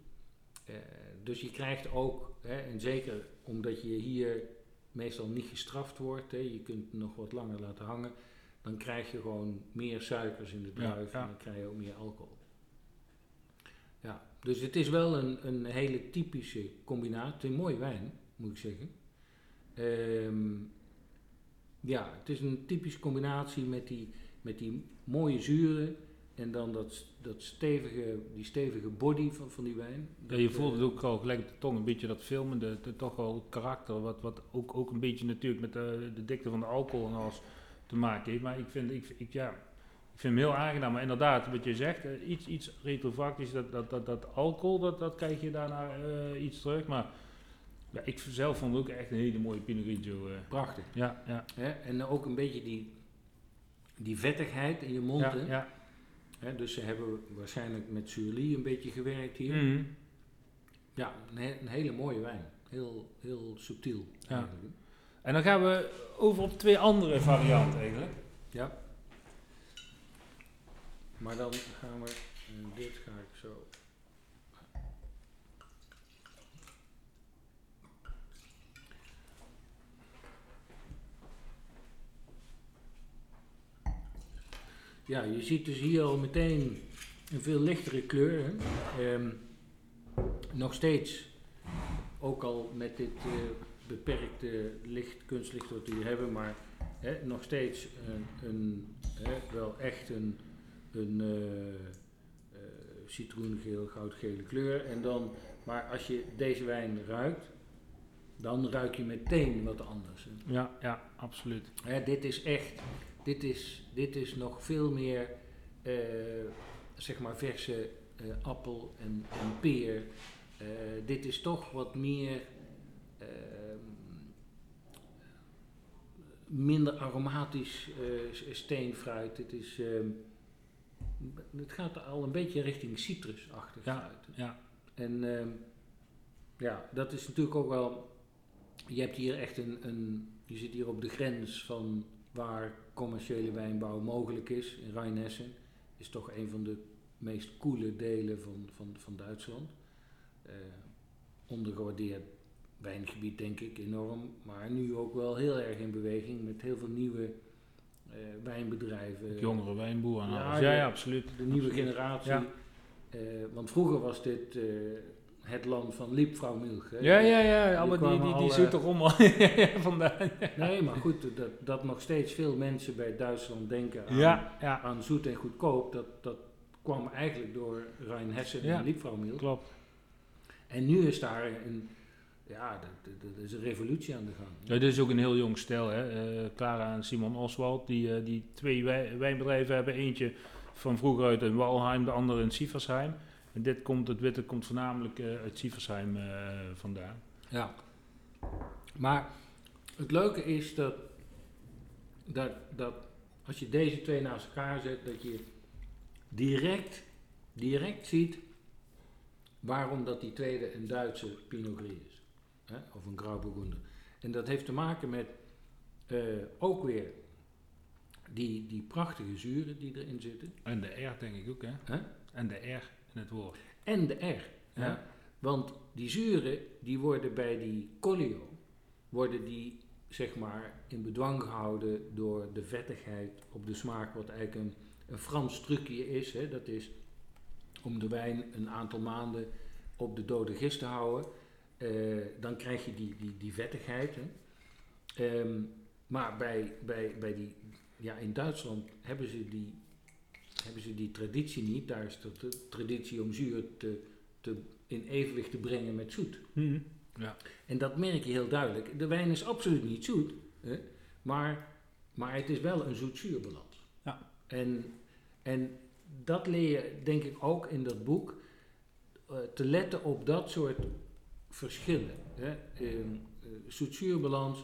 Eh, dus je krijgt ook, hè, en zeker omdat je hier meestal niet gestraft wordt, hè, je kunt het nog wat langer laten hangen, dan krijg je gewoon meer suikers in de Ja, druif ja. en dan krijg je ook meer alcohol. Ja, dus het is wel een, een hele typische combinatie. Een mooie wijn, moet ik zeggen. Ehm, ja, het is een typische combinatie met die, met die mooie zuren en dan dat, dat stevige, die stevige body van, van die wijn. Ja, je voelt het ook al gelijk de tong, een beetje dat filmende, de, toch het karakter, wat, wat ook, ook een beetje natuurlijk met de, de dikte van de alcohol en alles te maken heeft. Maar ik vind, ik, ik, ja, ik vind hem heel aangenaam. Maar inderdaad, wat je zegt, eh, iets, iets retrofactisch, dat, dat, dat, dat alcohol, dat, dat krijg je daarna eh, iets terug. Maar ja, ik zelf vond het ook echt een hele mooie Pinot Grigio. eh. Prachtig. ja, ja, Hè? En ook een beetje die, die vettigheid in je mond. ja, hè? ja. Hè, dus ze hebben waarschijnlijk met Surly een beetje gewerkt hier. Mhm. Ja, een, he- een hele mooie wijn. Heel, heel subtiel. Ja. En dan gaan we over op twee andere varianten eigenlijk. Ja. Maar dan gaan we, en dit ga ik zo. Ja, je ziet dus hier al meteen een veel lichtere kleur. Ehm, nog steeds, ook al met dit eh, beperkte licht, kunstlicht wat we hier hebben, maar nog steeds een, een, wel echt een, een eh, eh, citroengeel, goudgele kleur. En dan, maar als je deze wijn ruikt, dan ruik je meteen wat anders. hè. Ja, ja, absoluut. Hè, dit is echt, dit is, dit is nog veel meer, eh, zeg maar, verse appel en, en peer. Dit is toch wat meer, ehm, minder aromatisch steenfruit. Het, is, ehm, het gaat al een beetje richting citrusachtig Ja, fruit. ja. En ehm, ja, dat is natuurlijk ook wel. Je hebt hier echt een, een. Je zit hier op de grens van waar commerciële wijnbouw mogelijk is. In Rheinhessen is toch een van de meest koele delen van, van, van Duitsland. Eh ondergewaardeerd wijngebied, denk ik, enorm. Maar nu ook wel heel erg in beweging met heel veel nieuwe wijnbedrijven. Jongere wijnboer en Ja. Ja, ja. ja, absoluut. De nieuwe Absoluut. generatie. Ja. Eh, want vroeger was dit eh, het land van Liebfrau Milch. Hè? Ja, ja, ja, allemaal die, die, die Ja, vandaan. Nee, maar goed, dat, dat nog steeds veel mensen bij Duitsland denken aan, Ja, ja, aan zoet en goedkoop, dat, dat kwam eigenlijk door Rheinhessen Ja. en Liebfrau Milch. klopt. En nu is daar een, ja, dat is een revolutie aan de gang. Ja, dit is ook een heel jong stel. Hè. Eh, Clara en Simon Oswald, die, eh, die twee wij- wijnbedrijven hebben. Eentje van vroeger uit in Walheim, de andere in Sieversheim. En dit komt, het witte komt voornamelijk eh, uit Sieversheim vandaan. Ja. Maar het leuke is dat, dat, dat als je deze twee naast elkaar zet, dat je direct, direct ziet waarom dat die tweede een Duitse Pinot Gris is. Hè? Of een Grauburgunder. En dat heeft te maken met eh, ook weer die, die prachtige zuren die erin zitten. En de R denk ik ook, hè? En de R in het woord. En de R. hè? Ja. Want die zuren, die worden bij die collio, worden die zeg maar in bedwang gehouden door de vettigheid op de smaak, wat eigenlijk een, een Frans trucje is. Hè? Dat is om de wijn een aantal maanden op de dode gist te houden. Eh, dan krijg je die, die, die vettigheid. Hè. Ehm, maar bij, bij, bij die, ja, in Duitsland hebben ze, die, hebben ze die traditie niet. Daar is de, de traditie om zuur te, te in evenwicht te brengen met zoet. Mhm. En dat merk je heel duidelijk. De wijn is absoluut niet zoet, hè, maar, maar het is wel een zoet-zuurbalans. Ja. En, en dat leer je, denk ik, ook in dat boek, eh, te letten op dat soort verschillen. Hè. Ehm, eh, zoet-zuurbalans,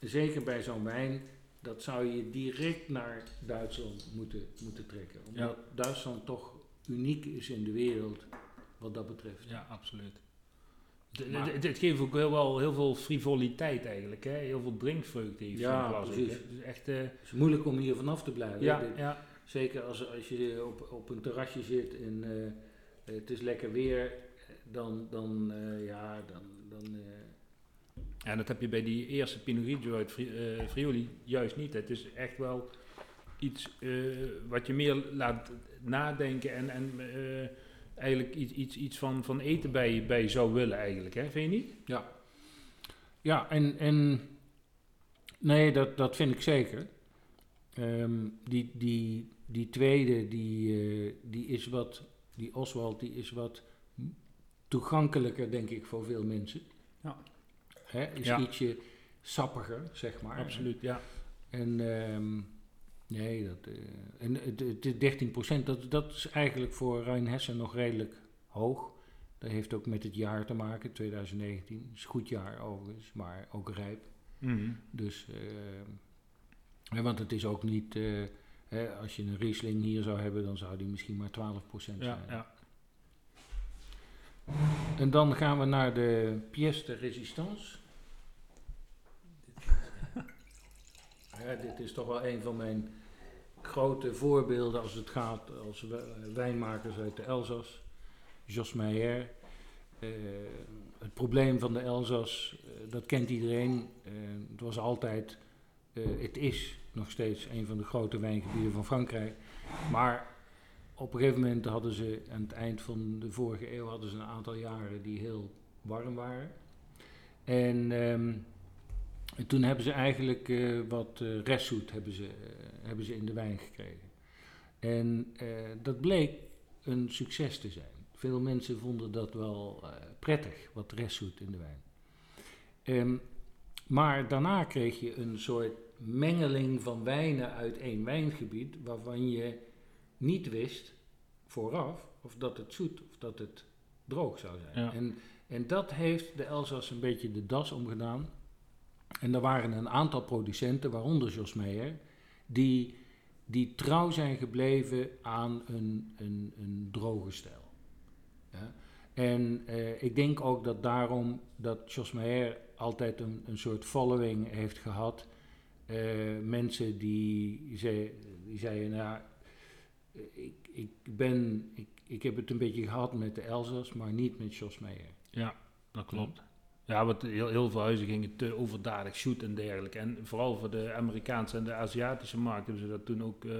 zeker bij zo'n wijn, dat zou je direct naar Duitsland moeten, moeten trekken. Omdat Duitsland toch uniek is in de wereld wat dat betreft. Ja, absoluut. Het, geeft ook heel, wel heel veel frivoliteit eigenlijk. Hè? Heel veel drinkvreugde heeft Ja, precies. Het is echt... eh, Het is moeilijk om hier vanaf te blijven. ja, ja. Zeker als, als je op, op een terrasje zit en eh, het is lekker weer, dan, dan eh, ja, dan, dan eh, En dat heb je bij die eerste Pinot Grigio uit eh, Friuli juist niet. Het is echt wel iets eh, wat je meer laat nadenken en, en eh, eigenlijk iets, iets, iets van, van eten bij, bij zou willen eigenlijk. Hè? Vind je niet? ja. Ja, en, en nee, dat, dat vind ik zeker. Ehm, die, die, die tweede, die, eh, die is wat, die Oswald, die is wat toegankelijker, denk ik, voor veel mensen. Ja. Hè, is Ja. ietsje sappiger, zeg maar. Absoluut, ja. En ehm, nee, dat, eh, en het 13%, dat, dat is eigenlijk voor Rijnhessen nog redelijk hoog. Dat heeft ook met het jaar te maken, 2019. is een goed jaar overigens, maar ook rijp. Mhm. Dus, ehm, want het is ook niet, eh, hè, als je een Riesling hier zou hebben, dan zou die misschien maar 12% Ja, zijn. ja. En dan gaan we naar de pièce de résistance. Ja, dit is toch wel een van mijn grote voorbeelden als het gaat als we- wijnmakers uit de Elzas. Jos Meijer. Eh, het probleem van de Elzas, eh, dat kent iedereen. Eh, het was altijd, eh, het is nog steeds een van de grote wijngebieden van Frankrijk. Maar op een gegeven moment hadden ze aan het eind van de vorige eeuw hadden ze een aantal jaren die heel warm waren. En, ehm, en toen hebben ze eigenlijk eh, wat eh restzoet hebben ze, eh, hebben ze in de wijn gekregen. En dat bleek een succes te zijn. Veel mensen vonden dat wel prettig, wat restzoet in de wijn. Ehm, maar daarna kreeg je een soort mengeling van wijnen uit één wijngebied, waarvan je niet wist vooraf of dat het zoet of dat het droog zou zijn. Ja. En, en dat heeft de Elzas een beetje de das omgedaan. En er waren een aantal producenten, waaronder Jos Meijer, die, die trouw zijn gebleven aan een, een, een droge stijl. Ja? En eh, ik denk ook dat daarom dat Jos Meijer altijd een, een soort following heeft gehad. Eh, mensen die, zei, die zeiden, nou, ik, ik, ben, ik, ik heb het een beetje gehad met de Elzas, maar niet met Jos Meijer. Ja, dat klopt. Ja, want heel, heel veel huizen gingen te overdadig shoot en dergelijke. En vooral voor de Amerikaanse en de Aziatische markt hebben ze dat toen ook eh,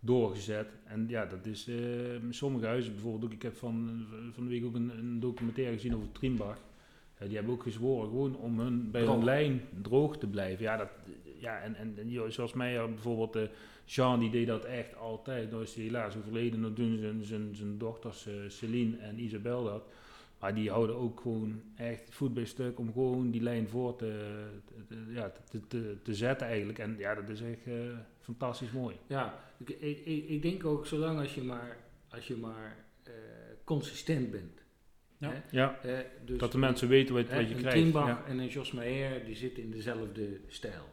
doorgezet. En ja, dat is eh, sommige huizen bijvoorbeeld ook. Ik heb van, van de week ook een, een documentaire gezien over Trimbach. Ja, die hebben ook gezworen gewoon om hun, bij Droog. hun lijn droog te blijven. Ja, dat, ja en, en, en zoals mij eh, bijvoorbeeld, eh Jean die deed dat echt altijd. Nou is hij helaas overleden. Dan doen zijn, zijn, zijn dochters eh, Celine en Isabel dat. Maar die houden ook gewoon echt voet bij stuk om gewoon die lijn voor te, ja, te, te, te zetten eigenlijk. En ja, dat is echt eh, fantastisch mooi. Ja, ik, ik, ik denk ook zolang als je maar, als je maar eh, consistent bent. Ja. Hè? Ja, dus dat de mensen weten wat, wat je een krijgt. Ja. en een Jos Meijer, die zitten in dezelfde stijl.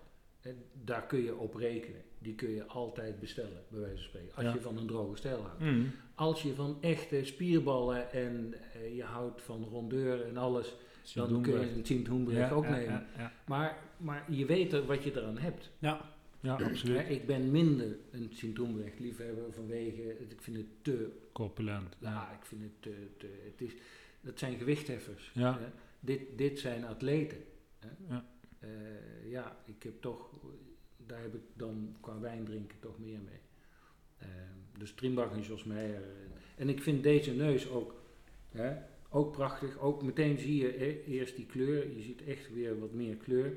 Daar kun je op rekenen. Die kun je altijd bestellen, bij wijze van spreken. Als Ja. je van een droge stijl houdt. Mhm. Als je van echte spierballen en eh, je houdt van rondeur en alles, dan kun je een Sint Ja, ook nemen. Ja. Maar, maar je weet er wat je eraan hebt. Ja, Ja, absoluut. ik ben minder een Sint-Hoenbrecht liefhebber vanwege, ik vind het te, Corpulent. ja, ik vind het te, te het is, dat zijn gewichtheffers. Ja. Dit, dit zijn atleten. Hè. Ja. Eh, ja, ik heb toch, daar heb ik dan qua wijn drinken toch meer mee. Eh, dus Trimbach en Jos Meijer. En, ik vind deze neus ook, hè, Ook prachtig. Ook meteen zie je eerst die kleur. Je ziet echt weer wat meer kleur.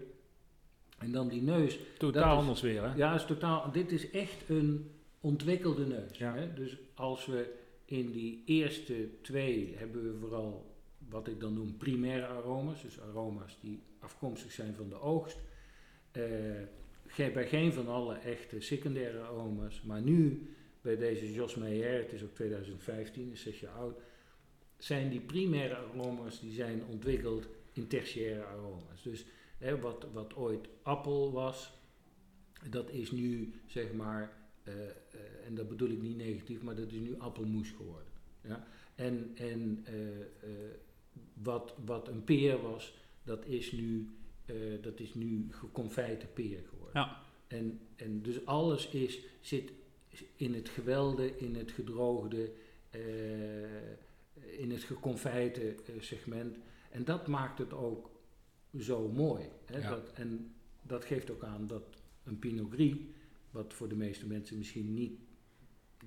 En dan die neus. Totaal is- anders weer, hè? Ja, is totaal, dit is echt een ontwikkelde neus. Ja. Hè? Dus als we in die eerste twee hebben we vooral wat ik dan noem primaire aroma's. Dus aroma's die afkomstig zijn van de oogst. Eh, bij geen van alle echte secundaire aroma's. Maar nu bij deze Jos Meijer, het is ook 2015, is zes jaar oud. Zijn die primaire aroma's die zijn ontwikkeld in tertiaire aroma's. Dus hè, wat, wat ooit appel was, dat is nu zeg maar, eh, eh, en dat bedoel ik niet negatief, maar dat is nu appelmoes geworden. Ja? En, en eh, wat, wat een peer was, dat is nu, dat is nu geconfijte peer geworden. Ja. En, en dus alles is, zit in het gewelde, in het gedroogde, eh, in het geconfijte eh, segment. En dat maakt het ook zo mooi. Hè? Ja. Dat, en dat geeft ook aan dat een Pinot Gris, wat voor de meeste mensen misschien niet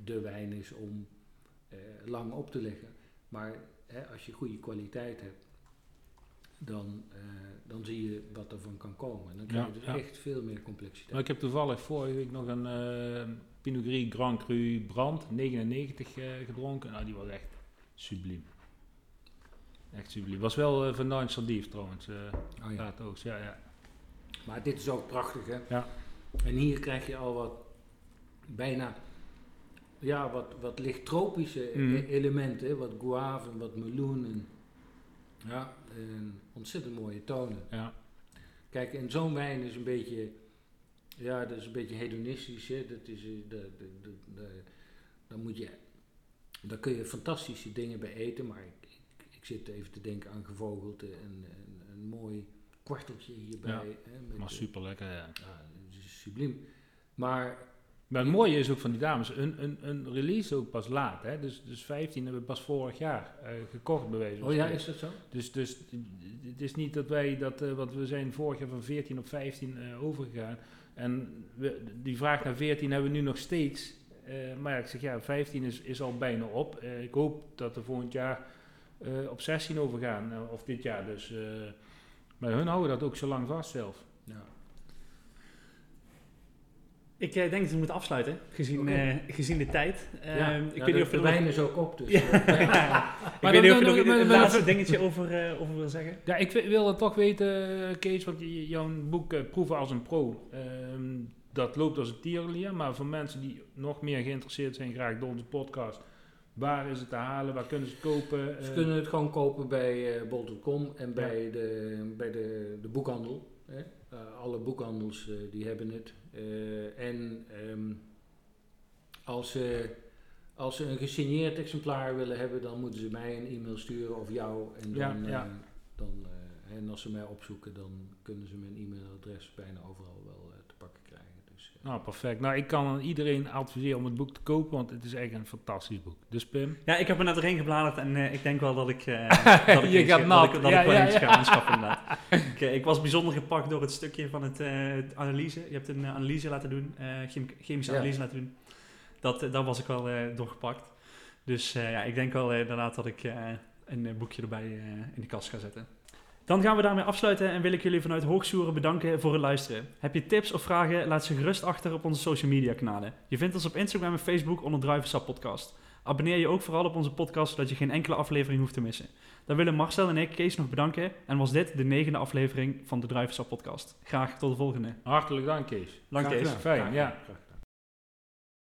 de wijn is om eh, lang op te leggen, maar hè, als je goede kwaliteit hebt, dan, eh, dan zie je wat er van kan komen. En dan krijg je Ja, dus ja. echt veel meer complexiteit. Maar ik heb toevallig vorige week nog een eh Pinot Gris Grand Cru Brand 99 eh, gedronken. Nou, die was echt subliem. Echt subliem. Was wel van Nine Sandief trouwens. Oh ja. Ja, ja. Maar dit is ook prachtig, hè? Ja. En hier krijg je al wat, bijna, ja, wat, wat licht tropische Mhm. e- elementen, wat guave en wat meloen. En, ja, en ontzettend mooie tonen. ja. Kijk, en zo'n wijn is een beetje, ja, dat is een beetje hedonistisch, hè? Dat is, eh, dan moet je, daar kun je fantastische dingen bij eten, maar ik, ik, ik zit even te denken aan gevogelte en, en een mooi kwarteltje hierbij. Ja, hè? Met, Maar super lekker, ja. ja, het is subliem. Maar Maar het mooie is ook van die dames, een, een, een release ook pas laat. Hè? Dus, dus 15 hebben we pas vorig jaar eh, gekocht van Oh ja, is dat zo? Dus, dus het is niet dat wij dat, eh, want we zijn vorig jaar van 14 op 15 eh, overgegaan. En we, die vraag naar 14 hebben we nu nog steeds. Maar ja, ik zeg ja, 15 is, is al bijna op. Ik hoop dat we volgend jaar op 16 overgaan, of dit jaar dus. maar hun houden dat ook zo lang vast zelf. Ja. Ik eh, denk dat we moeten afsluiten, gezien, eh, gezien de tijd. ja. Ehm, ik Ja, weet niet of de wijn er is ook op, dus. Ja. eh, ik weet niet of je nog een laatste dingetje over, eh, over wil zeggen. Ja, ik wi- wilde toch weten, Kees, want jouw boek Proeven als een Pro, ehm, dat loopt als een tierenlier. Maar voor mensen die nog meer geïnteresseerd zijn, graag door onze podcast, waar is het te halen, waar kunnen ze het kopen? Ze kunnen het gewoon kopen bij uh, bol.com en bij, de, bij de, de boekhandel. Hè. Eh, alle boekhandels eh, die hebben het. Eh, en ehm, als, ze, als ze een gesigneerd exemplaar willen hebben, dan moeten ze mij een e-mail sturen of jou. En, dan, ja. dan, en als ze mij opzoeken, dan kunnen ze mijn e-mailadres bijna overal wel eh, te pakken krijgen. Dus, eh, Nou, perfect. Nou, ik kan aan iedereen adviseren om het boek te kopen, want het is echt een fantastisch boek. Dus Pim? Ja, ik heb er net doorheen gebladerd en eh, ik denk wel dat ik, eh, dat ik, Je gaat dat ik, dat Ja, ik wel ja, eens ja. ga aanschaffen inderdaad. ik, eh, ik was bijzonder gepakt door het stukje van het, analyse. Je hebt een analyse laten doen, chem- chemische analyse laten doen. Dat, daar was ik wel door gepakt. Dus ja, ik denk wel inderdaad dat ik een boekje erbij in de kast ga zetten. Dan gaan we daarmee afsluiten en wil ik jullie vanuit Hoogsoeren bedanken voor het luisteren. Heb je tips of vragen, laat ze gerust achter op onze social media kanalen. Je vindt ons op Instagram en Facebook onder Druivensap Podcast. Abonneer je ook vooral op onze podcast, zodat je geen enkele aflevering hoeft te missen. Dan willen Marcel en ik Kees nog bedanken en was dit de negende aflevering van de Druivensap Podcast. Graag tot de volgende. Hartelijk dank, Kees. Dank Kees. Fijn, Graag ja.